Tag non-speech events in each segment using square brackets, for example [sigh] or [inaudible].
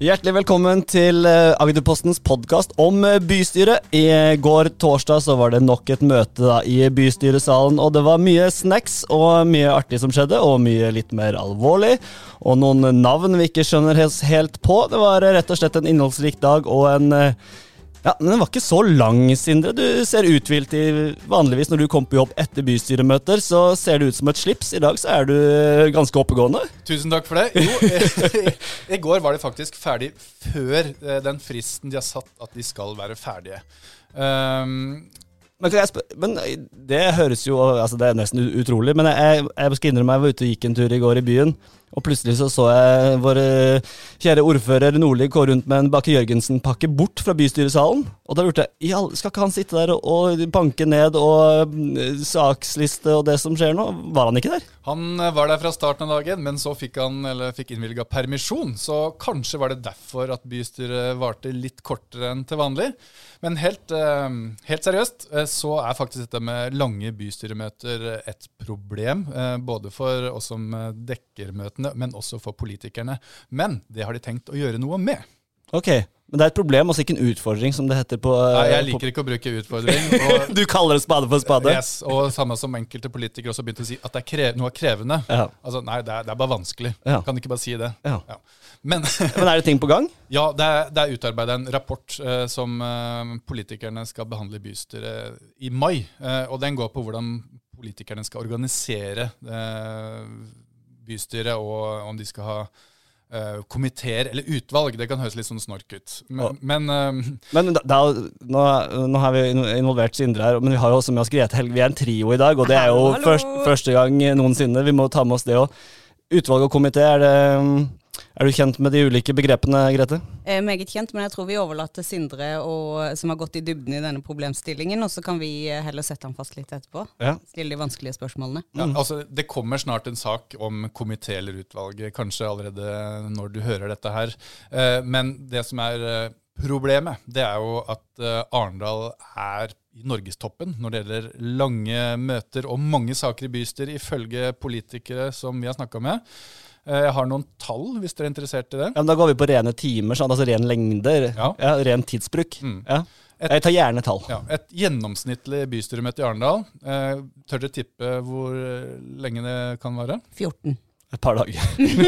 Hjertelig velkommen til eh, Agderpostens podkast om eh, bystyret. I går torsdag så var det nok et møte da, i bystyresalen, og det var mye snacks og mye artig som skjedde, og mye litt mer alvorlig. Og noen navn vi ikke skjønner helt på. Det var eh, rett og slett en innholdsrik dag og en ja, men Den var ikke så lang, Sindre. Du ser uthvilt i Vanligvis når du kommer på jobb etter bystyremøter, så ser det ut som et slips. I dag så er du ganske oppegående. Tusen takk for det. Jo, [laughs] i, går var de faktisk ferdig før eh, den fristen de har satt at de skal være ferdige. Um, men, men, det høres jo altså Det er nesten utrolig, men jeg, jeg skal innrømme jeg var ute og gikk en tur i går i byen. Og plutselig så, så jeg vår eh, kjære ordfører Nordli gå rundt med en Bakke Jørgensen-pakke bort fra bystyresalen. Og da lurte jeg skal ikke han sitte der og, og banke ned og uh, saksliste og det som skjer nå? Var han ikke der? Han eh, var der fra starten av dagen, men så fikk han eller fikk innvilga permisjon. Så kanskje var det derfor at bystyret varte litt kortere enn til vanlig. Men helt, uh, helt seriøst så er faktisk dette med lange bystyremøter et problem. Både for oss som dekker møtene myndighetene, men også for politikerne. Men det har de tenkt å gjøre noe med. Ok, Men det er et problem, også ikke en utfordring, som det heter på Nei, Jeg liker ikke å bruke utfordring. [laughs] du kaller det spade for spade? Yes, og samme som enkelte politikere også begynte å si at det er krev, noe er krevende. Ja. Altså, Nei, det er, det er bare vanskelig. Ja. Kan ikke bare si det? Ja. ja. Men, [laughs] Men, er det ting på gang? Ja, det er, det er utarbeidet en rapport eh, som eh, politikerne skal behandle i bystyret i mai. Eh, og den går på hvordan politikerne skal organisere eh, bystyret, og om de skal ha uh, komiteer eller utvalg. Det kan høres litt sånn snork ut. Men, men, uh, men da, da, nå, nå, har vi involvert Sindre her, men vi har jo også med oss Grete Helg. Vi er en trio i dag, og det er jo først, første gang noensinne. Vi må ta med oss det òg. Utvalg og komité, er det er du kjent med de ulike begrepene, Grete? Er meget kjent, men jeg tror vi overlater Sindre, og, som har gått i dybden i denne problemstillingen. Og så kan vi eh, heller sette han fast litt etterpå. Ja. Stille de vanskelige spørsmålene. Ja, altså, det kommer snart en sak om komité eller utvalg, kanskje allerede når du hører dette her. Eh, men det som er eh, problemet, det er jo at Arendal er i norgestoppen når det gjelder lange møter og mange saker i bystyret, ifølge politikere som vi har snakka med. Eh, jeg har noen tall, hvis dere er interessert i det. Ja, men Da går vi på rene timer, sånn, altså ren lengde. Ja. ja ren tidsbruk. Mm. Ja. Et, jeg tar gjerne tall. Ja, et gjennomsnittlig bystyremøte i Arendal. Eh, tør dere tippe hvor lenge det kan vare? 14. Et par dager.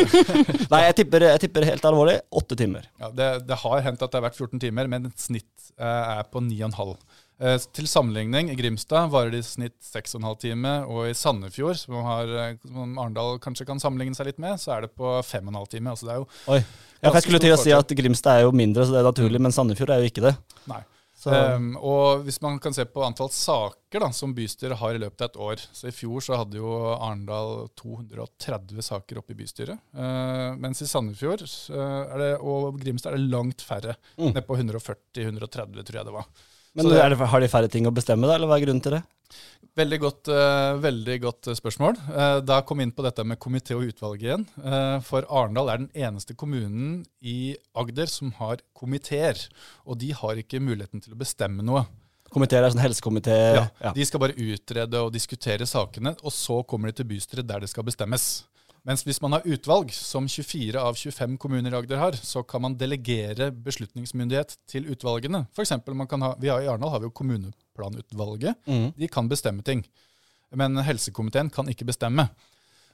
[laughs] Nei, jeg tipper, jeg tipper, helt alvorlig åtte timer. Ja, det, det, har hendt at det har vært 14 timer, men et snitt eh, er på 9,5. Eh, til sammenligning, i Grimstad varer det i snitt 6,5 time, og i Sandefjord, som, har, eh, som Arendal kanskje kan sammenligne seg litt med, så er det på 5,5 timer. Altså det er jo Oi. Jeg skulle til å si at Grimstad er jo mindre, så det er naturlig, men Sandefjord er jo ikke det. Nei. Um, og hvis man kan se på antall saker da, som bystyret har i løpet av et år Så I fjor så hadde jo Arendal 230 saker oppe i bystyret. Uh, mens i Sandefjord uh, det, og Grimstad er det langt færre. Mm. Ned på 140-130, tror jeg det var. Men det, det, Har de færre ting å bestemme, da, eller hva er grunnen til det? Veldig godt, uh, veldig godt spørsmål. Uh, da kom vi inn på dette med komité og utvalg igjen. Uh, for Arendal er den eneste kommunen i Agder som har komiteer. Og de har ikke muligheten til å bestemme noe. Komiteer er sånn helsekomité? Ja, ja, De skal bare utrede og diskutere sakene, og så kommer de til bystyret der det skal bestemmes. Mens hvis man har utvalg, som 24 av 25 kommuner i Agder har, så kan man delegere beslutningsmyndighet til utvalgene. For eksempel, man kan ha, vi har, I Arendal har vi jo kommuneplanutvalget. Mm. De kan bestemme ting. Men helsekomiteen kan ikke bestemme.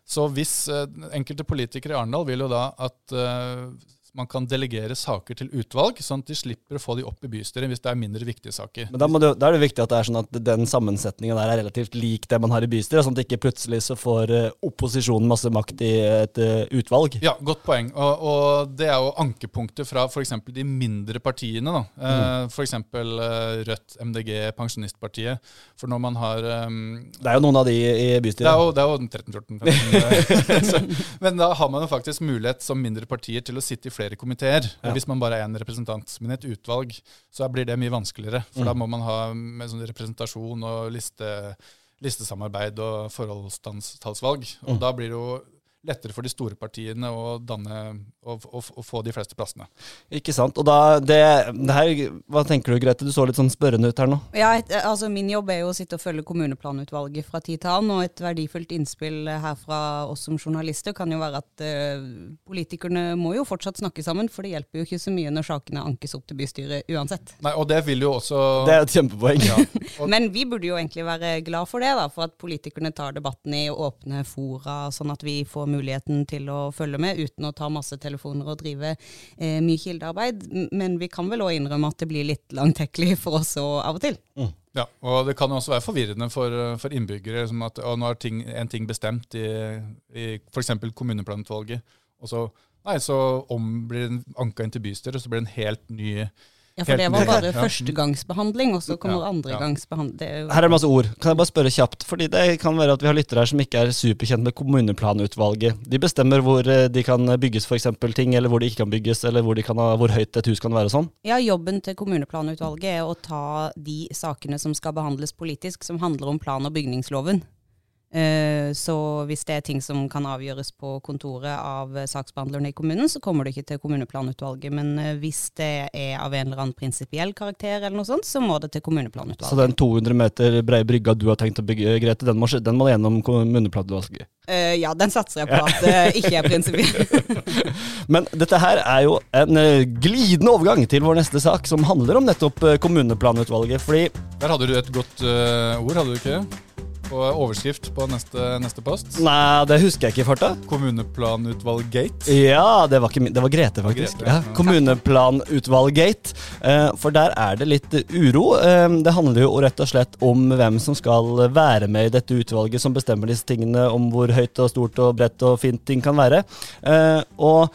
Så hvis eh, enkelte politikere i Arendal vil jo da at uh, man kan delegere saker til utvalg, sånn at de slipper å få de opp i bystyret hvis det er mindre viktige saker. Men Da, du, da er det viktig at det er sånn at den sammensetningen der er relativt lik det man har i bystyret, sånn at ikke plutselig så får uh, opposisjonen masse makt i et uh, utvalg. Ja, godt poeng. Og, og det er jo ankepunktet fra f.eks. de mindre partiene. da. Uh, mm. F.eks. Rødt, MDG, Pensjonistpartiet. For når man har um, Det er jo noen av de i bystyret. Det er jo, jo 13-14. [laughs] [laughs] men da har man jo faktisk mulighet som mindre partier til å sitte i flere komiteer. Ja. Hvis man bare er én representant. Men et utvalg så blir det mye vanskeligere. For mm. da må man ha med sånn representasjon og liste, listesamarbeid og forholdstallsvalg. Og mm. da blir det jo lettere for de store partiene å, danne, å, å, å få de fleste plassene. Ikke sant. Og da, det, det her, Hva tenker du, Grete? Du så litt sånn spørrende ut her nå. Ja, et, altså Min jobb er jo å sitte og følge kommuneplanutvalget fra tid til annen. Og et verdifullt innspill her fra oss som journalister kan jo være at uh, politikerne må jo fortsatt snakke sammen, for det hjelper jo ikke så mye når sakene ankes opp til bystyret uansett. Nei, og det vil jo også Det er et kjempepoeng. Ja. [laughs] Men vi burde jo egentlig være glad for det, da, for at politikerne tar debatten i åpne fora, sånn at vi får muligheten til å følge med uten å ta masse telefoner og drive eh, mye kildearbeid. Men vi kan vel òg innrømme at det blir litt langtekkelig for oss òg av og til. Mm. Ja, og det kan også være forvirrende for, for innbyggere. som at å, nå er ting, en ting bestemt i, i f.eks. kommuneplanutvalget, og så, nei, så om blir den anka inn til bystyret, og så blir det en helt ny ja, for det var bare førstegangsbehandling, og så kommer ja, andregangsbehandling. Her er det masse ord. Kan jeg bare spørre kjapt? Fordi det kan være at vi har lyttere her som ikke er superkjent med kommuneplanutvalget. De bestemmer hvor eh, de kan bygges f.eks. ting, eller hvor de ikke kan bygges, eller hvor, ha, hvor, høyt et hus kan være og sånn? Ja, jobben til kommuneplanutvalget er å ta de sakene som skal behandles politisk, som handler om plan- og bygningsloven. Eh, så hvis det er ting som kan avgjøres på kontoret av saksbehandlerne i kommunen, så kommer det ikke til kommuneplanutvalget. Men eh, hvis det er av en eller annen prinsipiell karakter, eller noe sånt, så må det til kommuneplanutvalget. Så den 200 meter breie brygga du har tenkt å bygge, Grete, den må, den må gjennom kommuneplanutvalget? Uh, ja, den satser jeg på at det uh, ikke er prinsipiell. [laughs] Men dette her er jo en uh, glidende overgang til vår neste sak, som handler om nettopp kommuneplanutvalget, fordi Der hadde du et godt ord, hadde du ikke? På overskrift på neste, neste post? Nei, det husker jeg ikke i farta. Kommuneplanutvalg-gate? Ja, det var, ikke, det var Grete, faktisk. Grete, ja. Ja. Kommuneplanutvalg-gate. Eh, for der er det litt uro. Eh, det handler jo rett og slett om hvem som skal være med i dette utvalget som bestemmer disse tingene om hvor høyt og stort og bredt og fint ting kan være. Eh, og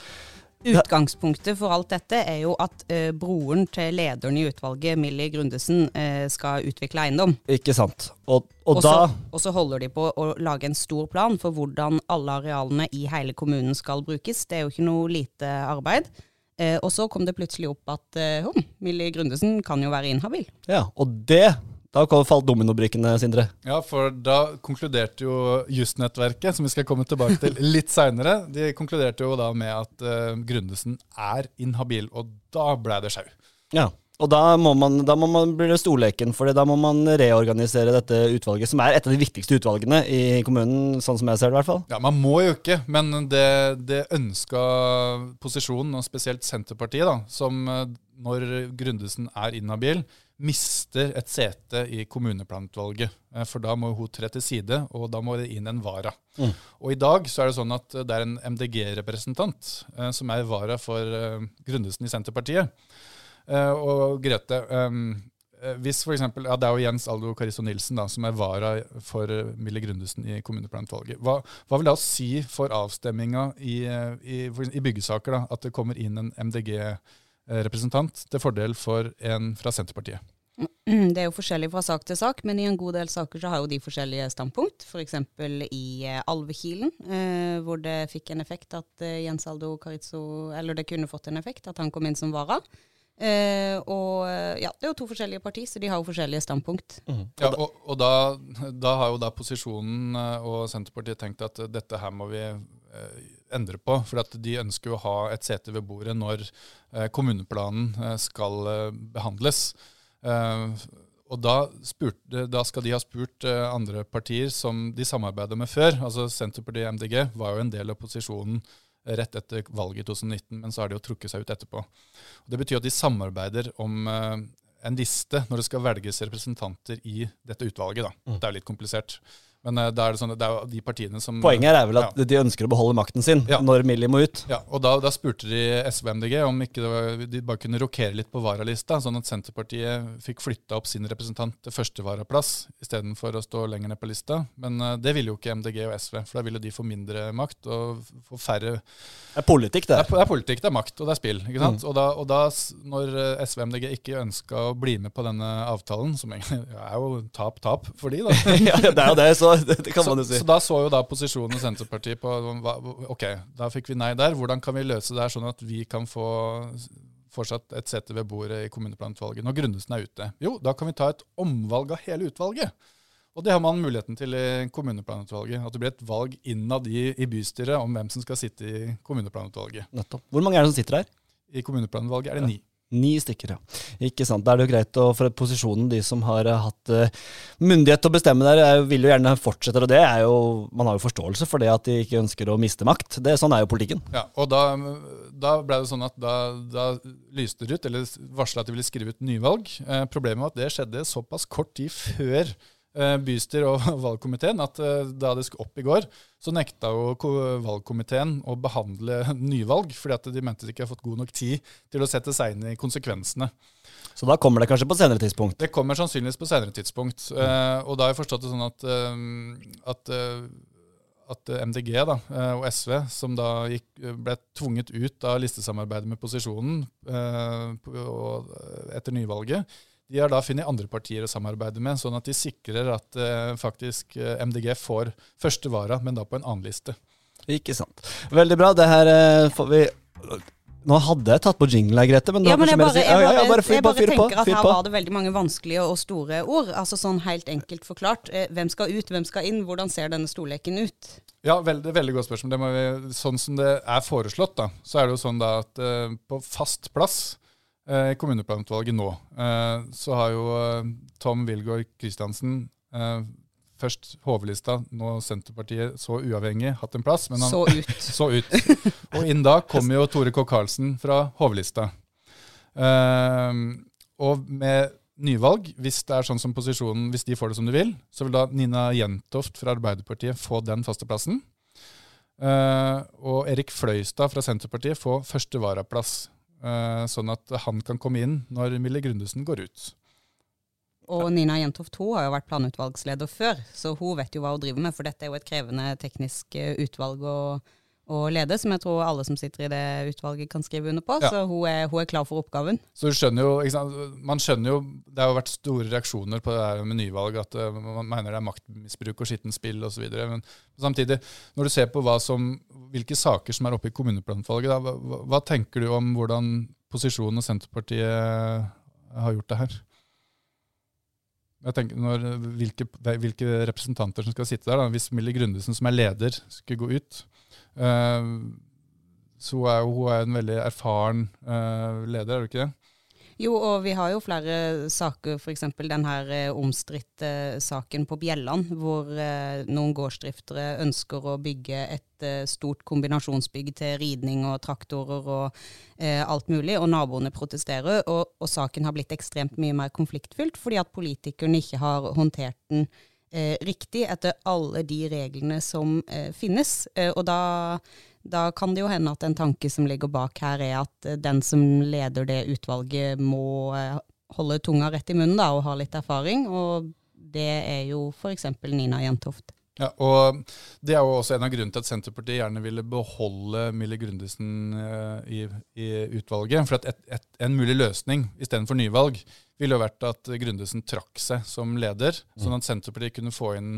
Utgangspunktet for alt dette er jo at eh, broren til lederen i utvalget, Millie Grundesen, eh, skal utvikle eiendom. Ikke sant. Og, og, og, da så, og, så, holder de på å lage en stor plan for hvordan alle arealene i hele kommunen skal brukes. Det er jo ikke noe lite arbeid. Eh, og så kom det plutselig opp at eh, Millie Grundesen kan jo være inhabil. Ja, og det da falt dominobrikkene, Sindre. Ja, for da konkluderte jo Justnettverket, som vi skal komme tilbake til [laughs] litt seinere, de konkluderte jo da med at uh, Grundesen er inhabil, og da ble det sjau. Ja, og da må man, da må man bli storleken, for da må man reorganisere dette utvalget, som er et av de viktigste utvalgene i kommunen, sånn som jeg ser det i hvert fall. Ja, man må jo ikke, men det, det ønska posisjonen, og spesielt Senterpartiet, da, som eh, når Grundesen er inhabil, mister et sete i kommuneplanutvalget. Eh, for da må hun tre til side, og da må det inn en vara. Mm. Og i dag så er det sånn at det er en MDG-representant eh, som er vara for eh, Grundesen i Senterpartiet. Eh, og Grete, um, hvis for eksempel, ja, Det er jo Jens Aldo Caristo Nilsen da, som er vara for Mille Grundesen i kommuneplanutvalget. Hva, hva vil det si for avstemminga i, i, i byggesaker da, at det kommer inn en MDG-representant? Eh, representant til fordel for en fra Senterpartiet. Det er jo forskjellig fra sak til sak, men i en god del saker så har jo de forskjellige standpunkt. F.eks. i eh, Alvekilen, eh, hvor det fikk en effekt at eh, Jens Aldo Carizzo Eller det kunne fått en effekt at han kom inn som vara. Eh, og ja, det er jo to forskjellige partier, så de har jo forskjellige standpunkt. Mm. Ja, og, og da, da, har jo da posisjonen og Senterpartiet tenkt at dette her må vi eh, endre på. For de ønsker jo å ha et sete ved bordet når eh, kommuneplanen eh, skal eh, behandles. Og da, spurt, da, skal de ha spurt andre partier som de samarbeida med før. altså Senterpartiet og MDG var jo en del av posisjonen rett etter valget i 2019, men så har de jo trukket seg ut etterpå. Og det betyr at de samarbeider om en liste når det skal velges representanter i dette utvalget. Da. Mm. Det er litt komplisert. Men uh, da er det, sånn, det er jo de partiene som Poenget er vel at ja. de ønsker å beholde makten sin ja. når Millie må ut. Ja, og da, da spurte de SV og MDG om ikke var, de bare kunne rokere litt på varalista, sånn at Senterpartiet fikk flytta opp sin representant til førstevaraplass istedenfor å stå lenger ned på lista. Men uh, det ville jo ikke MDG og SV, for da ville de få mindre makt og få færre Det er politikk, det. Det er, det er politikk, det er makt, og det er spill. ikke sant? Mm. Og, da, og, da, når eh, SV og MDG ikke ønska å bli med på denne avtalen, som egentlig er jo tap-tap for de da. [laughs] ja, det er jo det, så [laughs] det kan man jo si. Så, så da så jo da posisjonen Senterpartiet på Ok, da fikk vi nei der. Hvordan kan vi løse det her sånn at vi kan få fortsatt et sete ved bordet i kommuneplanutvalget når Grundesen er ute? Jo, da kan vi ta et omvalg av hele utvalget. Og det har man muligheten til i kommuneplanutvalget. At det blir et valg innad i, i bystyret om hvem som skal sitte i kommuneplanutvalget. Nettopp. Hvor mange er det som sitter der? I kommuneplanutvalget er det ni. Ni stykker, ja. Ikke sant. Da er det jo greit å, for posisjonen, de som har uh, hatt uh, myndighet til å bestemme der, er, vil jo gjerne fortsette. Og det er jo, man har jo forståelse for det at de ikke ønsker å miste makt. Det, sånn er jo politikken. Ja, og da, da ble det sånn at da, da lyste ut, eller varsla at de ville skrive ut nyvalg. Eh, problemet var at det skjedde såpass kort tid før Eh, bystyr og [laughs] valgkomiteen at eh, da det skulle opp i går, så nekta jo valgkomiteen å behandle [laughs] nyvalg, fordi at de mente de ikke har fått god nok tid til å sette seg inn i konsekvensene. Så da kommer det kanskje på senere tidspunkt? Det kommer sannsynligvis på senere tidspunkt. Mm. og da har jeg forstått det sånn at, at, at MDG da, og SV, som da gikk, ble tvunget ut av listesamarbeidet med posisjonen etter nyvalget, de har da funnet andre partier å samarbeide med, sånn at de sikrer at eh, faktisk eh, MDG får første vara, men da på en annen liste. Ikke sant. Veldig bra. Det her eh, får vi nå hadde jeg tatt på jingle her, Grete. Men, ja, men jeg bare, jeg bare, jeg bare, jeg bare tenker at her var det veldig mange vanskelige og store ord. Altså sånn helt enkelt forklart. Hvem skal ut, hvem skal inn? Hvordan ser denne storleken ut? Ja, veldig, veldig godt spørsmål. Vi, sånn som det er foreslått, da, så er det jo sånn da at uh, på fast plass Eh, i kommuneplanutvalget nå, eh, så har jo eh, Tom Wilgård Kristiansen først Hovelista, nå Senterpartiet så uavhengig, hatt en plass. Men han så ut. [laughs] så ut. Og inn da kommer jo Tore K. Karlsen fra Hovelista. og med nyvalg, hvis det er sånn som posisjonen, hvis de får det som de vil, så vil da Nina Jentoft fra Arbeiderpartiet få den faste plassen. og Erik Fløystad fra Senterpartiet få første varaplass. Eh, sånn at han kan komme inn når Mille Grundesen går ut. Og Nina Jentoft hun har jo vært planutvalgsleder før, så hun vet jo hva hun driver med. For dette er jo et krevende teknisk eh, utvalg å, å lede, som jeg tror alle som sitter i det utvalget kan skrive under på. Ja. Så hun er, hun er, klar for oppgaven. Så du skjønner jo, Man skjønner jo Det har vært store reaksjoner på det her med nyvalg, at uh, man mener det er maktmisbruk og skittent spill osv. Men samtidig, når du ser på som, hvilke saker som er oppe i kommuneplanvalget, hva, hva tenker du om hvordan posisjonen og Senterpartiet har gjort det her? Jeg tenker når, hvilke, hvilke, representanter som skal sitte der. Da. Hvis Millie Grundesen, som er leder, skulle gå ut, uh, så er hun er en veldig erfaren uh, leder, er du ikke det? Jo, og vi har jo flere saker, f.eks. den her eh, omstridte saken på Bjelland, hvor eh, noen gårdsdriftere ønsker å bygge et eh, stort kombinasjonsbygg til ridning og traktorer og eh, alt mulig, og naboene protesterer. Og, og, saken har blitt ekstremt mye mer konfliktfylt fordi at politikerne ikke har håndtert den eh, riktig etter alle de reglene som eh, finnes. og da da kan det jo hende at en tanke som ligger bak her, er at eh, den som leder det utvalget, må eh, holde tunga rett i munnen da, og ha litt erfaring. Og det er jo f.eks. Nina Jentoft. Ja, og Det er jo også en av grunnene til at Senterpartiet gjerne ville beholde Mille Grundesen uh, i, i, utvalget. For at et, et, En mulig løsning istedenfor nyvalg ville jo vært at Grundesen trakk seg som leder, mm. sånn at Senterpartiet kunne få inn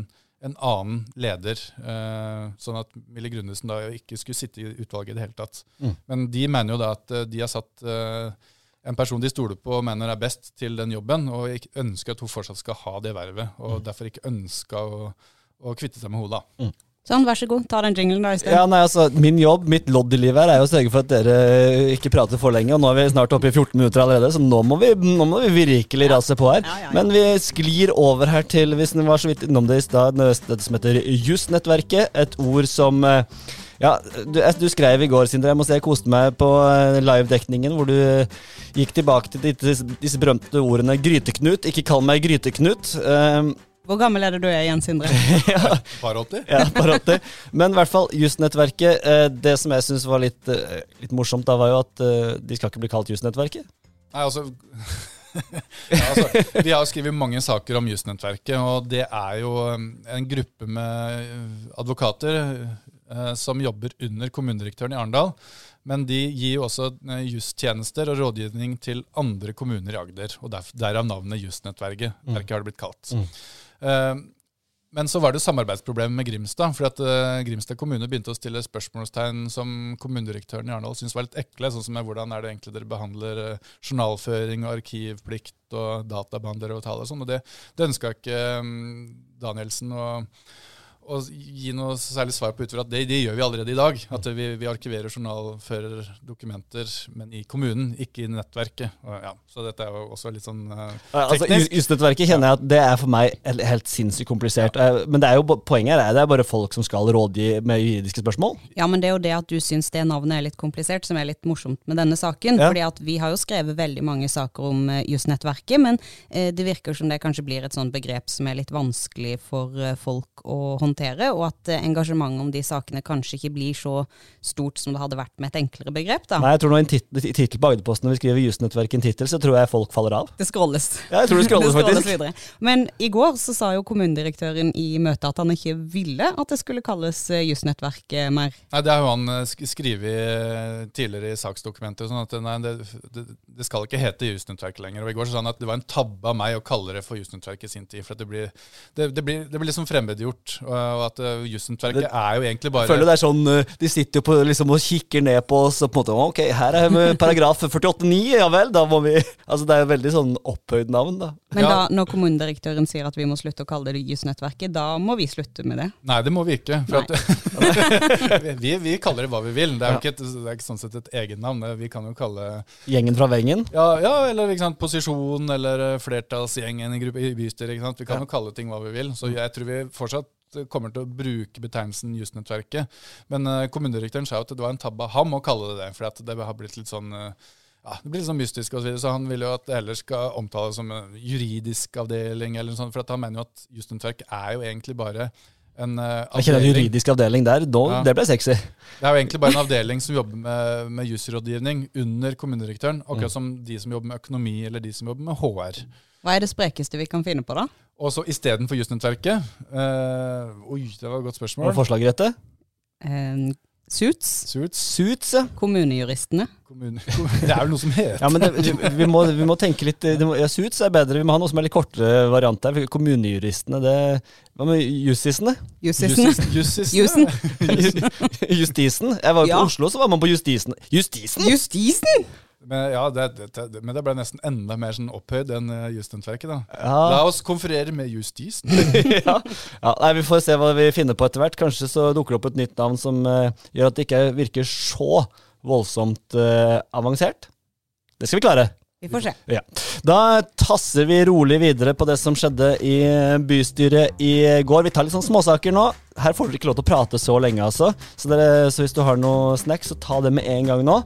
en annen leder, eh, sånn at Mille Grundesen da ikke skulle sitte i utvalget i det hele tatt. Mm. Men de mener jo da at eh, de har satt eh, en person de stoler på og mener er best til den jobben, og ikke ønsker at hun fortsatt skal ha det vervet, og mm. derfor ikke ønska å, å, kvitte seg med henne. Mm. Sånn, vær så god, ta den jinglen da i sted. Ja, nei, altså, min jobb, mitt lodd i livet her, er jo å sørge for at dere ikke prater for lenge. Og nå er vi snart oppe i 14 minutter allerede, så nå må vi, nå må vi virkelig rase på her. Ja, ja, ja. Men vi sklir over her til, hvis den var så vidt innom det i stad, det som heter Jussnettverket. Et ord som eh, ja, du, du, skrev i går, Sindre, jeg må si jeg koste meg på eh, livedekningen, hvor du gikk tilbake til disse, disse berømte ordene 'Gryteknut', ikke kall meg Gryteknut. Hvor gammel er det du er igjen, Sindre? [laughs] ja. Par 80? ja, par 80. Men i hvert fall Jusnettverket. Eh, det som jeg syns var litt, eh, litt, morsomt, da var jo at eh, de skal ikke bli kalt Jusnettverket. Nei, altså, [laughs] ja, altså Vi har skrevet mange saker om Jusnettverket, og det er jo en gruppe med advokater som jobber under kommunedirektøren i Arendal. Men de gir jo også justjenester og rådgivning til andre kommuner i Agder. og Derav navnet Jusnettverket. Mm. Verket har det blitt kalt. Mm. Eh, men så var det samarbeidsproblemet med Grimstad. for at uh, Grimstad kommune begynte å stille spørsmålstegn som kommunedirektøren i Arendal syntes var litt ekle. Sånn som med hvordan er det egentlig dere behandler uh, journalføring og arkivplikt og databehandlere og tall og sånn. Og det, det ønska ikke Danielsen og å gi noe særlig svar på utover at det, det, gjør vi allerede i dag. At vi, vi arkiverer journalfører dokumenter, men i kommunen, ikke i nettverket. Og, ja, så dette er jo også litt sånn uh, altså, Jusnettverket kjenner jeg at det er for meg helt sinnssykt komplisert. Ja. Men det er jo, poenget er det er bare folk som skal rådgi med juridiske spørsmål. Ja, men det er jo det at du syns det navnet er litt komplisert, som er litt morsomt med denne saken. Ja. fordi at vi har jo skrevet veldig mange saker om uh, Jusnettverket, men det virker som det kanskje blir et sånn begrep som er litt vanskelig for folk å håndtere håndtere, og at eh, engasjementet om de sakene kanskje ikke blir så stort som det hadde vært med et enklere begrep. da. Nei, jeg tror nå en tittel på Agderposten når vi skriver Jusnettverket en tittel, så tror jeg folk faller av. Det scrolles. Ja, jeg tror det scrolles, [laughs] det faktisk. Videre. Men i går så sa jo kommunedirektøren i møtet at han ikke ville at det skulle kalles eh, Jusnettverket mer. Nei, Det har jo han eh, skrevet tidligere i saksdokumentet, sånn at nei, det, det, det, skal ikke hete Jusnettverket lenger. Og I går så sa han at det var en tabbe av meg å kalle det for Jusnettverket i sin tid. for det blir, det, blir, det blir liksom fremmedgjort. Og og at uh, Jussentverket er jo egentlig bare føler det er sånn, uh, De sitter jo på, liksom, og kikker ned på oss og på en måte Ok, her er paragraf 48-9, ja vel, da må vi Altså Det er jo veldig sånn opphøyd navn, da. Men da, når kommunedirektøren sier at vi må slutte å kalle det Jussnettverket, da må vi slutte med det? Nei, det må vi ikke. For [laughs] [laughs] vi, vi, kaller det hva vi vil. Det er jo ikke, et, det er ikke sånn sett et egennavn. Vi kan jo kalle Gjengen fra Vengen? Ja, ja eller sant, posisjon, eller flertallsgjengen i, i bystyret. Vi kan jo kalle ting hva vi vil. Så jeg tror vi fortsatt kommer til å bruke betegnelsen Jusnettverket. Men uh, kommunedirektøren sa jo at det var en tabbe av ham å kalle det det. For det har blitt litt sånn uh, ja, det blir litt sånn mystisk og så videre, så han vil jo at det heller skal omtales som en juridisk avdeling. eller noe sånt, For han mener jo at Jusnettverket er jo egentlig bare en uh, avdeling. Ikke en juridisk avdeling der, da, ja. det ble sexy. Det er jo egentlig bare en avdeling som jobber med, med jusrådgivning under kommunedirektøren. Akkurat mm. som de som jobber med økonomi, eller de som jobber med HR. Hva er det sprekeste vi kan finne på, da? Og så istedenfor jusnettverket uh, Oi, det var et godt spørsmål. Hva er forslaget, Rette? Suits. Suits. Suits, ja. Kommunejuristene. Kommune, det er vel noe som heter Ja, men det, vi, må, vi, må, tenke litt må, ja, Suits er bedre. Vi må ha noe som er litt kortere variant der. Kommunejuristene, det Hva med jussisene? Jussisene. Jussen. [laughs] Justisen. Jeg var jo ja. på Oslo, så var man på Justisen. Justisen? Justisen? Men, ja, det, det, men det ble nesten enda mer sånn opphøyd enn uh, Justentverket. da. Ja. La oss konferere med justisen. [laughs] ja. ja. nei, Vi får se hva vi finner på etter hvert. Kanskje så dukker det opp et nytt navn som uh, gjør at det ikke virker så voldsomt uh, avansert. Det skal vi klare. Vi får se. Ja. Da tasser vi rolig videre på det som skjedde i bystyret i går. Vi tar litt sånn småsaker nå. Her får dere ikke lov til å prate så lenge, altså. Så, dere, så hvis du har noe snacks, så ta det med en gang nå.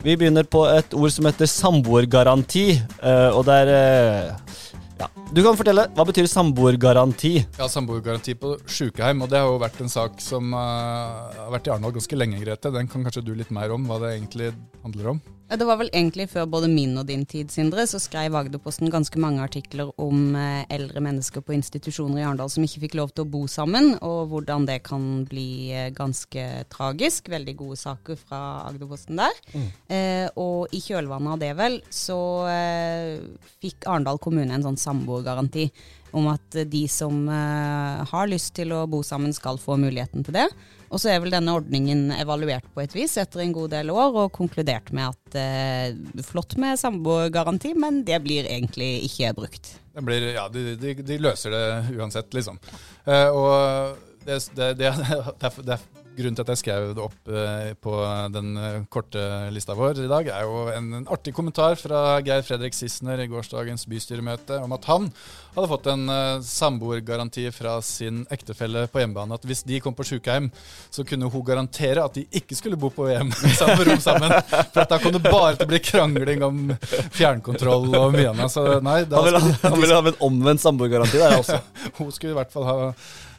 Vi begynner på et ord som heter samboergaranti. Uh, og det er uh, ja. Du kan fortelle. Hva betyr samboergaranti? Ja, Samboergaranti på sjukeheim. Og det har jo vært en sak som uh, har vært i Arendal ganske lenge, Grete. Den kan kanskje du litt mer om, hva det egentlig handler om? Det var vel egentlig før både min og din tid, Sindre, så skrev Agderposten ganske mange artikler om eh, eldre mennesker på institusjoner i Arendal som ikke fikk lov til å bo sammen, og hvordan det kan bli eh, ganske tragisk. Veldig gode saker fra Agderposten der. Mm. Eh, og i kjølvannet av det, vel, så eh, fikk Arendal kommune en sånn samboergaranti om at de som eh, har lyst til å bo sammen, skal få muligheten til det. Og så er vel denne ordningen evaluert på et vis etter en god del år, og konkludert med at eh, flott med samboergaranti, men det blir egentlig ikke brukt. Blir, ja, de, de, de, løser det uansett, liksom. Uh, og det, det, det, [laughs] det, Grunnen til at jeg skrev det opp eh, på den eh, korte lista vår i dag, er jo en, en artig kommentar fra Geir Fredrik Sissener i gårsdagens bystyremøte om at han hadde fått en uh, samboergaranti fra sin ektefelle på hjemmebane. At hvis de kom på sjukeheim, så kunne hun garantere at de ikke skulle bo på VM [laughs] samme rom sammen. For da kom det bare til å bli krangling om fjernkontroll og mye annet. Så nei, han ville ha, ha en omvendt samboergaranti der, også. [laughs] hun skulle i hvert fall ha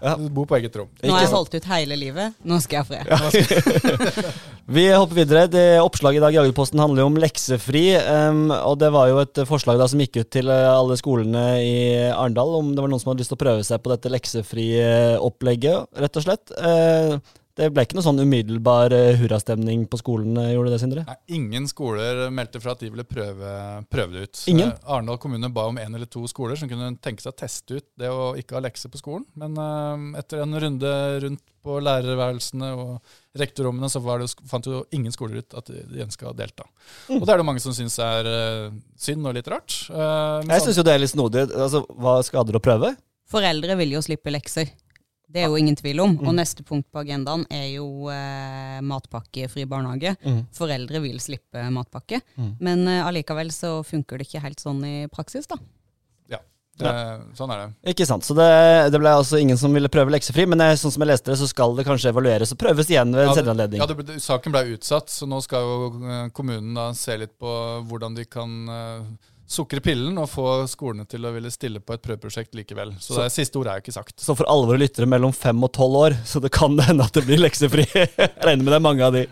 ja. bor på eget rom. Nå har jeg holdt ut hele livet, nå skal jeg ha fred. [laughs] Vi hopper videre. Det Oppslaget i dag i Agderposten handler jo om leksefri. Um, og det var jo et forslag da som gikk ut til eh, alle skolene i Arendal om det var noen som hadde lyst til å prøve seg på dette leksefrie opplegget, rett og slett. Uh, det ble ikke noe sånn umiddelbar uh, hurrastemning på skolen, eh, gjorde det, Sindre? Nei, ingen skoler meldte fra at de ville prøve, prøve det ut. Ingen? Eh, Arendal kommune ba om én eller to skoler som kunne tenke seg å teste ut det å ikke ha lekser på skolen. Men eh, etter en runde rundt på lærerværelsene og rektorrommene, så det, fant jo ingen skoler ut at de ønska å delta. Mm. Og det er det mange som syns er synd og litt rart. jeg syns jo det er litt snodig. Altså, hva skader å prøve? Foreldre vil jo slippe lekser. Det er jo ingen tvil om. Mm. Og neste punkt på agendaen er jo eh, matpakkefri barnehage. Mm. Foreldre vil slippe matpakke, Mm. men eh, allikevel så funker det ikke helt sånn i praksis, da. Det, sånn er det. Ikke sant. Så det, det ble altså ingen som ville prøve leksefri, men jeg, sånn som jeg leste det, så skal det kanskje evalueres og prøves igjen ved en Ja, senere anledning. Ja, det, ble- Saken ble utsatt, så nå skal jo eh, kommunen da se litt på hvordan de kan eh, sukre pillen og få skolene til å ville stille på et prøveprosjekt likevel. Så, Så- det siste ordet er jo ikke sagt. Så for alvor lyttere mellom fem og tolv år, så det kan [laughs] hende at det blir leksefri. Jeg regner med det er mange av de.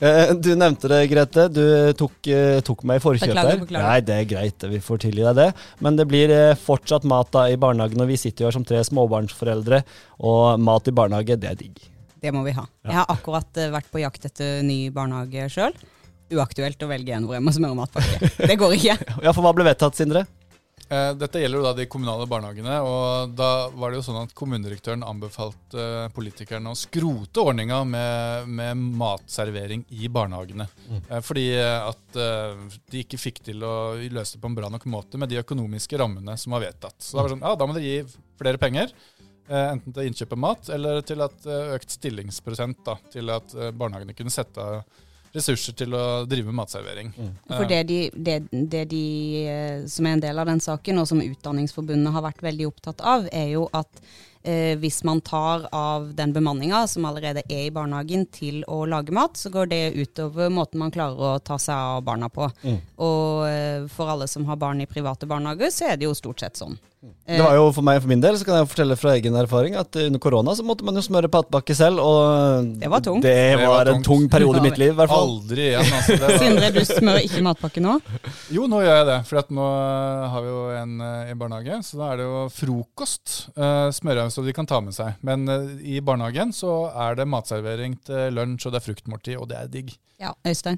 Eh, Du nevnte det, Grete. Du tok, eh, tok meg i forkjøpet. Nei, det er greit. Vi får tilgi deg det. Men det blir eh, fortsatt mat da i barnehagen, og vi sitter jo her som tre småbarnsforeldre, og mat i barnehage, det er digg. Det må vi ha. Jeg har akkurat vært på jakt etter ny barnehage sjøl. Uaktuelt å velge en hvor jeg må smøre matpakke. Det går ikke. [laughs] Ja, for hva ble vedtatt, Sindre? Eh, Dette gjelder jo da de kommunale barnehagene, og da var det jo sånn at kommunedirektøren anbefalte eh, politikerne å skrote ordninga med, med matservering i barnehagene. Eh, Fordi at eh, de ikke fikk til å løse det på en bra nok måte med de økonomiske rammene som var vedtatt. Så da var det sånn, ja, da må dere gi flere penger. eh, Enten til innkjøp av mat, eller til at eh, økt stillingsprosent da, til at eh, barnehagene kunne sette av ressurser til å drive matservering. matservering. For det de, det, det de eh, som er en del av den saken, og som Utdanningsforbundet har vært veldig opptatt av, er jo at eh, hvis man tar av den bemanninga som allerede er i barnehagen til å lage mat, så går det utover måten man klarer å ta seg av barna på. Og eh, for alle som har barn i private barnehager, så er det jo stort sett sånn. Det var jo For meg for min del så kan jeg fortelle fra egen erfaring at under korona så måtte man jo smøre patbakke selv. Og Det var tungt. Det Det var, var en tungt. tung periode i mitt liv, i hvert fall. Aldri igjen. Altså, Sindre, du smører ikke matpakke nå? Jo, nå gjør jeg det. For at nå eh, har vi jo en eh, i barnehage, så da er det jo frokost. Uh, smører jeg så de kan ta med seg. Men uh, i barnehagen så er det matservering til lunsj, og det er fruktmåltid, og det er digg. Ja, Øystein.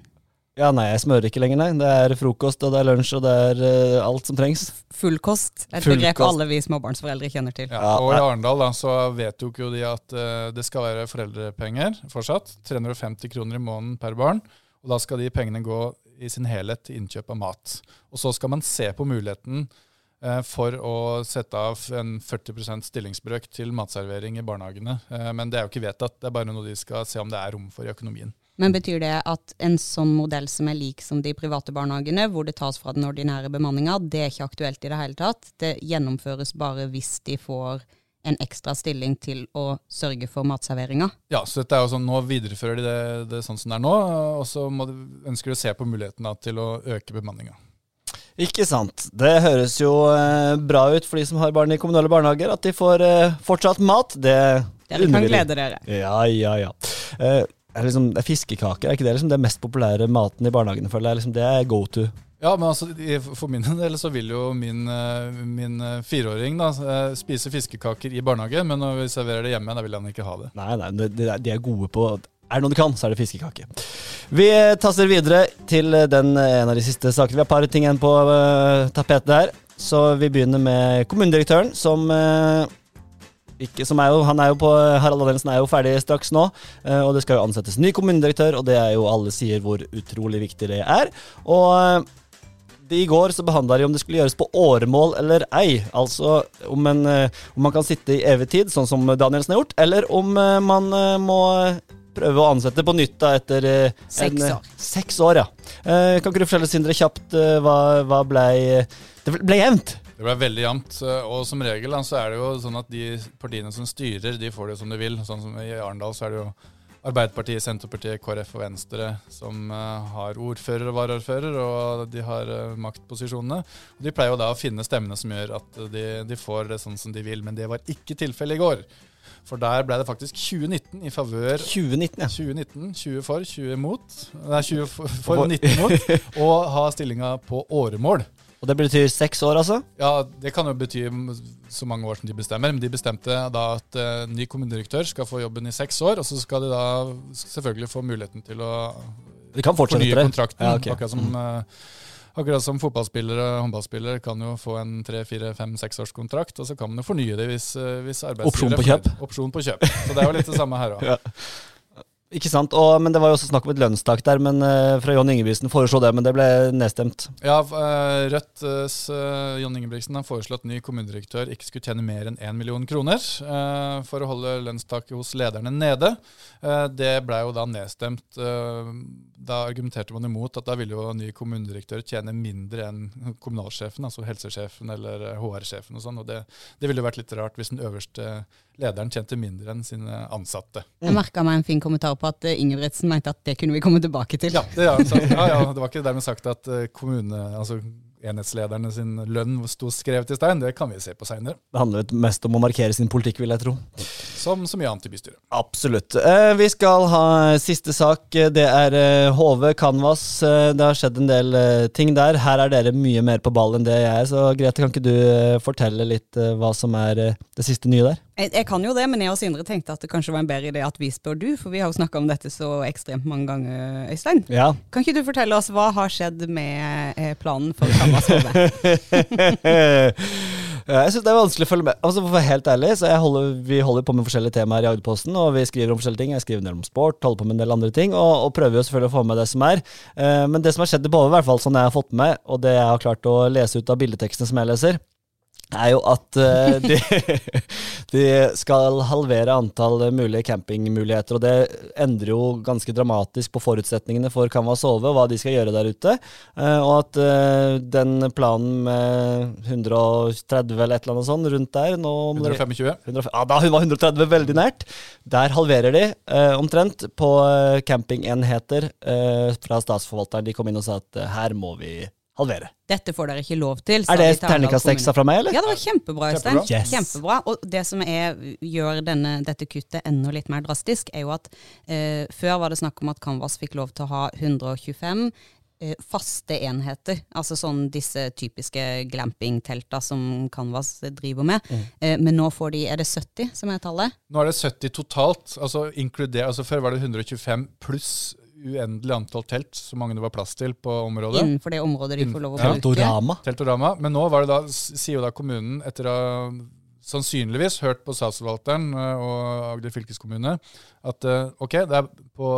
Ja, nei, jeg smører ikke lenger, nei. Det er frokost, og det er lunsj, og det er uh, alt som trengs. Fullkost. Et Full begrep kost. alle vi småbarnsforeldre kjenner til. Ja, og i. Arendal da, så vedtok jo de at uh, det skal være foreldrepenger fortsatt. 350 kroner i måneden per barn. Og da skal de pengene gå i sin helhet til innkjøp av mat. Og så skal man se på muligheten uh, for å sette av en 40% stillingsbrøk til matservering i barnehagene. Eh, men det er jo ikke vedtatt. Det er bare noe de skal se om det er rom for i økonomien. Men betyr det at en sånn modell som er lik som de private barnehagene, hvor det tas fra den ordinære bemanninga, det er ikke aktuelt i det hele tatt? Det gjennomføres bare hvis de får en ekstra stilling til å sørge for matserveringa? Ja, så dette er jo sånn, Nå viderefører de det, det sånn som det er nå, og så må de, ønsker de å se på muligheten da, til å øke bemanninga. Ikke sant. Det høres jo eh, bra ut for de som har barn i kommunale barnehager, at de får eh, fortsatt mat. Det Dere kan glede dere. Ja, ja, ja. Eh, er liksom, er fiskekaker er ikke det liksom det mest populære maten i barnehagene? føler jeg? Liksom, det er go to. Ja, men altså, for min [laughs] del så vil jo min, eh, min eh, fireåring da, eh, spise fiskekaker i barnehage, men når vi serverer det hjemme, da vil han ikke ha det. Nei, nei, det- det- de er gode på Er det noe du kan, så er det fiskekake. Vi tasser videre til den, en av de siste sakene. Vi har et par ting igjen på uh, tapetet her. Så vi begynner med kommunedirektøren, som eh, ikke, som er jo, han er jo på, Harald Adelsen er jo ferdig straks nå, eh, og det skal jo ansettes ny kommunedirektør, og det er jo alle sier hvor utrolig viktig det er. Og eh, det, I går så behandla de om det skulle gjøres på åremål eller ei. Altså om, en, eh, om man kan sitte i evig tid, sånn som Danielsen har gjort, eller om man må prøve å ansette på nytt da etter Seks en, år. Seks år, ja. Kan ikke du fortelle, Sindre, kjapt hva, hva blei Det ble jevnt. Det ble veldig jevnt, eh, og som regel så er det jo sånn at de partiene som styrer, de får det som de vil. Sånn som i Arendal så er det jo Arbeiderpartiet, Senterpartiet, KrF og Venstre som eh, har ordfører og varaordfører, og de har eh, maktposisjonene. Og De pleier jo da å finne stemmene som gjør at de, de får det sånn som de vil, men det var ikke tilfellet i går. For der ble det faktisk 2019 i favør 2019, ja. 2019, 20 for, 20 mot. Nei, 20 for, for og 19 mot. Og ha stillinga på åremål. Og det betyr seks år, altså? Ja, det kan jo bety så mange år som de bestemmer, men de bestemte da at uh, ny kommunedirektør skal få jobben i seks år, og så skal de da selvfølgelig få muligheten til å de kan fornye kontrakten. Ja, okay. Akkurat som uh, Akkurat som fotballspillere og håndballspillere kan jo få en tre, fire, fem, seksårskontrakt, og så kan man jo fornye det hvis, eh, hvis Opsjon på kjøp. Opsjon på kjøp. Så det er jo litt det samme her òg. [laughs] Ja. Ikke sant, og, men Det var jo også snakk om et lønnstak der, men uh, fra John Ingebrigtsen foreslo det, men det ble nedstemt. Ja, uh, Rødts uh, John Ingebrigtsen har foreslått at ny kommunedirektør ikke skulle tjene mer enn 1 million kroner for å holde lønnstaket hos lederne nede. det ble jo da nedstemt. da argumenterte man imot at da ville jo ny kommunedirektør tjene mindre enn kommunalsjefen, altså helsesjefen eller HR-sjefen og sånn. og det, det ville jo vært litt rart hvis den øverste lederen tjente mindre enn sine ansatte. Jeg merka meg en fin kommentar på at eh, Ingebrigtsen mente at det kunne vi komme tilbake til. Ja, det, ja, ja, ja, det var ikke dermed sagt at eh, kommune, altså enhetslederne sin lønn sto skrevet i stein. Det kan vi se på seinere. Det handler mest om å markere sin politikk, vil jeg tro. Som så mye annet i bystyret. Absolutt. Eh, vi skal ha siste sak. Det er HV Canvas. Det har skjedd en del ting der. Her er dere mye mer på ball enn det jeg er, så Grete, kan ikke du fortelle litt hva som er det siste nye der? Jeg, jeg, kan jo det, men jeg og Sindre tenkte at det kanskje var en bedre idé at vi spør du, for vi har jo snakka om dette så ekstremt mange ganger, Øystein. Ja. Kan ikke du fortelle oss hva har skjedd med planen for Canvas [laughs] HV? jeg syns det er vanskelig å følge med. Altså, for å være helt ærlig, så holder, Vi holder på med forskjellige temaer i Agderposten, og vi skriver om forskjellige ting. Jeg skriver en del om sport, holder på med en del andre ting, og, og prøver jo selvfølgelig å få med det som er. Uh, men det som har skjedd i Bove, i hvert fall sånn jeg har fått med, og det jeg har klart å lese ut av bildetekstene som jeg leser, er jo at uh, de, [laughs] de, skal halvere antall mulige campingmuligheter. Og det endrer jo ganske dramatisk på forutsetningene for Canvas Ove og hva de skal gjøre der ute. Uh, og at uh, den planen med 130 eller et eller annet sånt rundt der nå 125? 100, ja, da var 130 veldig nært. Der halverer de omtrent på campingenheter fra statsforvalteren. De kom inn og sa at her må vi halvere. Dette får dere ikke lov til. Er det terningkast seks fra meg, eller? Ja, det var kjempebra, Øystein. Kjempebra. Yes. kjempebra. Og det som er, gjør denne, dette kuttet enda litt mer drastisk, er jo at eh, før var det snakk om at Canvas fikk lov til å ha 125 eh, faste enheter. Altså sånn disse typiske glampingtelta som Canvas driver med. Mm. Eh, men nå får de Er det 70 som er tallet? Nå er det 70 totalt. Altså, altså Før var det 125 pluss uendelig antall telt, så mange det var plass til på området. Innenfor det området de får lov å bruke. Teltorama. Teltorama. Men nå var det da, sier jo da kommunen, etter å ha sannsynligvis hørt på statsforvalteren eh, og Agder fylkeskommune, at eh, ok, på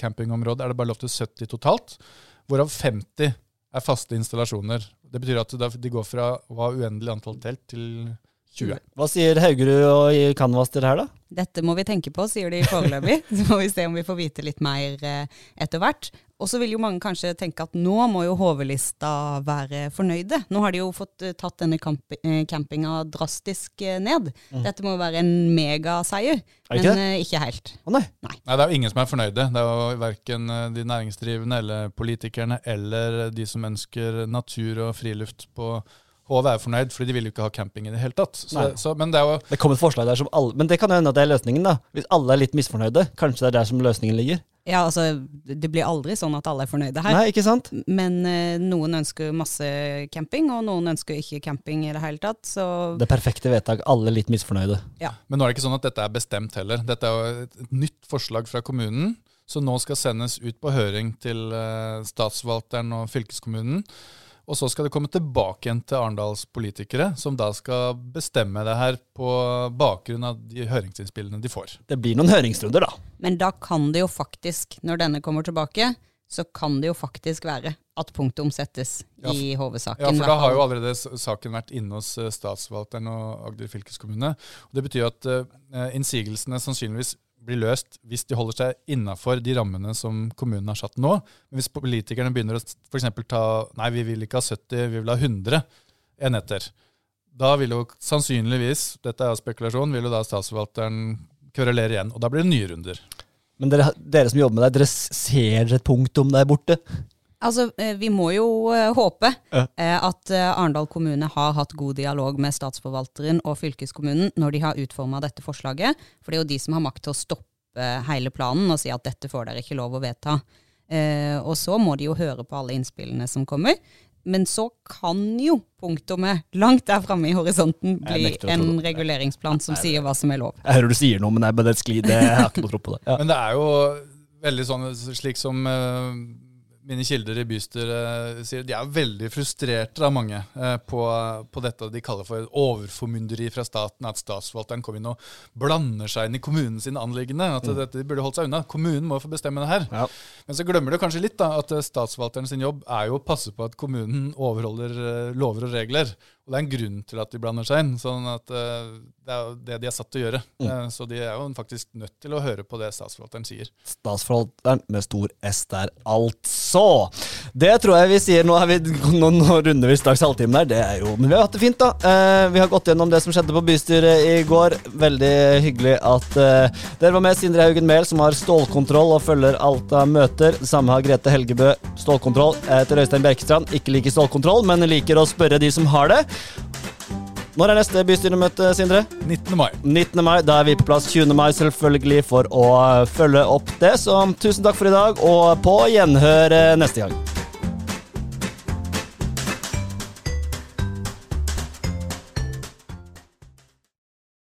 campingområdet er det bare lov til 70 totalt, hvorav 50 er faste installasjoner. Det betyr at de går fra å ha uendelig antall telt til 20. Hva sier Haugerud og Canvas til det her, da? Dette må vi tenke på, sier de foreløpig. [laughs] Så må vi se om vi får vite litt mer eh, etter hvert. Og så vil jo mange kanskje tenke at nå må jo HV-lista være fornøyde. Nå har de jo fått eh, tatt denne camp campinga drastisk ned. Mm. Dette må jo være en megaseier, men ikke, ikke helt. Å nei. nei. Nei, Det er jo ingen som er fornøyde. Det er jo verken de næringsdrivende eller politikerne eller de som ønsker natur og friluft på og være fornøyd, fordi de vil jo ikke ha camping i det hele tatt. Så, så, men det, er jo det kom et forslag der som alle Men det kan jo hende at det er løsningen, da. Hvis alle er litt misfornøyde, kanskje det er der som løsningen ligger. Ja, altså, Det blir aldri sånn at alle er fornøyde her. Nei, ikke sant? Men eh, noen ønsker masse camping, og noen ønsker ikke camping i det hele tatt. Så Det perfekte vedtak, alle litt misfornøyde. Ja. Men nå er det ikke sånn at dette er bestemt heller. Dette er jo et, nytt forslag fra kommunen, som nå skal sendes ut på høring til eh, statsforvalteren og fylkeskommunen. Og så skal det komme tilbake igjen til Arendals politikere, som da skal bestemme det her på bakgrunn av de høringsinnspillene de får. Det blir noen høringsrunder, da. Men da kan det jo faktisk, når denne kommer tilbake, så kan det jo faktisk være at punktet omsettes ja, i HV-saken. Ja, for da har jo allerede saken vært inne hos eh, statsforvalteren og Agder fylkeskommune. Og det betyr at uh, innsigelsene sannsynligvis blir løst hvis de holder seg innafor de rammene som kommunen har satt nå. Men hvis politikerne begynner å f.eks. ta Nei, vi vil ikke ha 70, vi vil ha 100 enheter. Da vil jo sannsynligvis, dette er spekulasjon, vil jo da statsforvalteren kverulere igjen. Og da blir det nye runder. Men dere, dere som jobber med det, dere ser et punktum der borte? Altså, eh, Vi må jo uh, håpe uh, at Arendal kommune har hatt god dialog med statsforvalteren og fylkeskommunen når de har utforma dette forslaget. For det er jo de som har makt til å stoppe hele planen og si at dette får dere ikke lov å vedta. og så må de jo høre på alle innspillene som kommer. Men så kan jo punktumet langt der framme i horisonten bli en reguleringsplan som sier hva som er lov. Jeg hører du sier noe, men det, sklir, det, jeg har ikke noe tro på det. Ja. Men det er jo veldig sånn slik som mine kilder i bystyret sier de er veldig frustrerte av mange eh, på, på, dette de kaller for overformynderi fra staten. At statsforvalteren kommer inn og blander seg inn i kommunens anliggende. At mm. dette de burde holdt seg unna. Kommunen må få bestemme det her. Ja. Men så glemmer du kanskje litt da, at statsforvalteren sin jobb er jo å passe på at kommunen overholder eh, lover og regler. Og det er en grunn til at de blander seg inn. sånn at uh, Det er jo det de er satt til å gjøre. Mm. Uh, så de er jo faktisk nødt til å høre på det statsforvalteren sier. Statsforvalteren med stor S der, altså. Det tror jeg vi sier. Nå, vi, nå, nå runder vi straks halvtimen der. Det er jo, men vi har hatt det fint, da. Uh, vi har gått gjennom det som skjedde på bystyret i går. Veldig hyggelig at dere var med. Sindre Haugen Mehl, som har stålkontroll og følger alt av møter. Samme har Grete Helgebø, stålkontroll. Jeg heter Øystein Bjerkestrand, ikke liker stålkontroll, men liker å spørre de som har det. Når er neste bystyremøte, Sindre? 19. mai. 19. mai, Da er vi på plass 20. mai, selvfølgelig, for å følge opp det. Så tusen takk for i dag, og på gjenhør neste gang.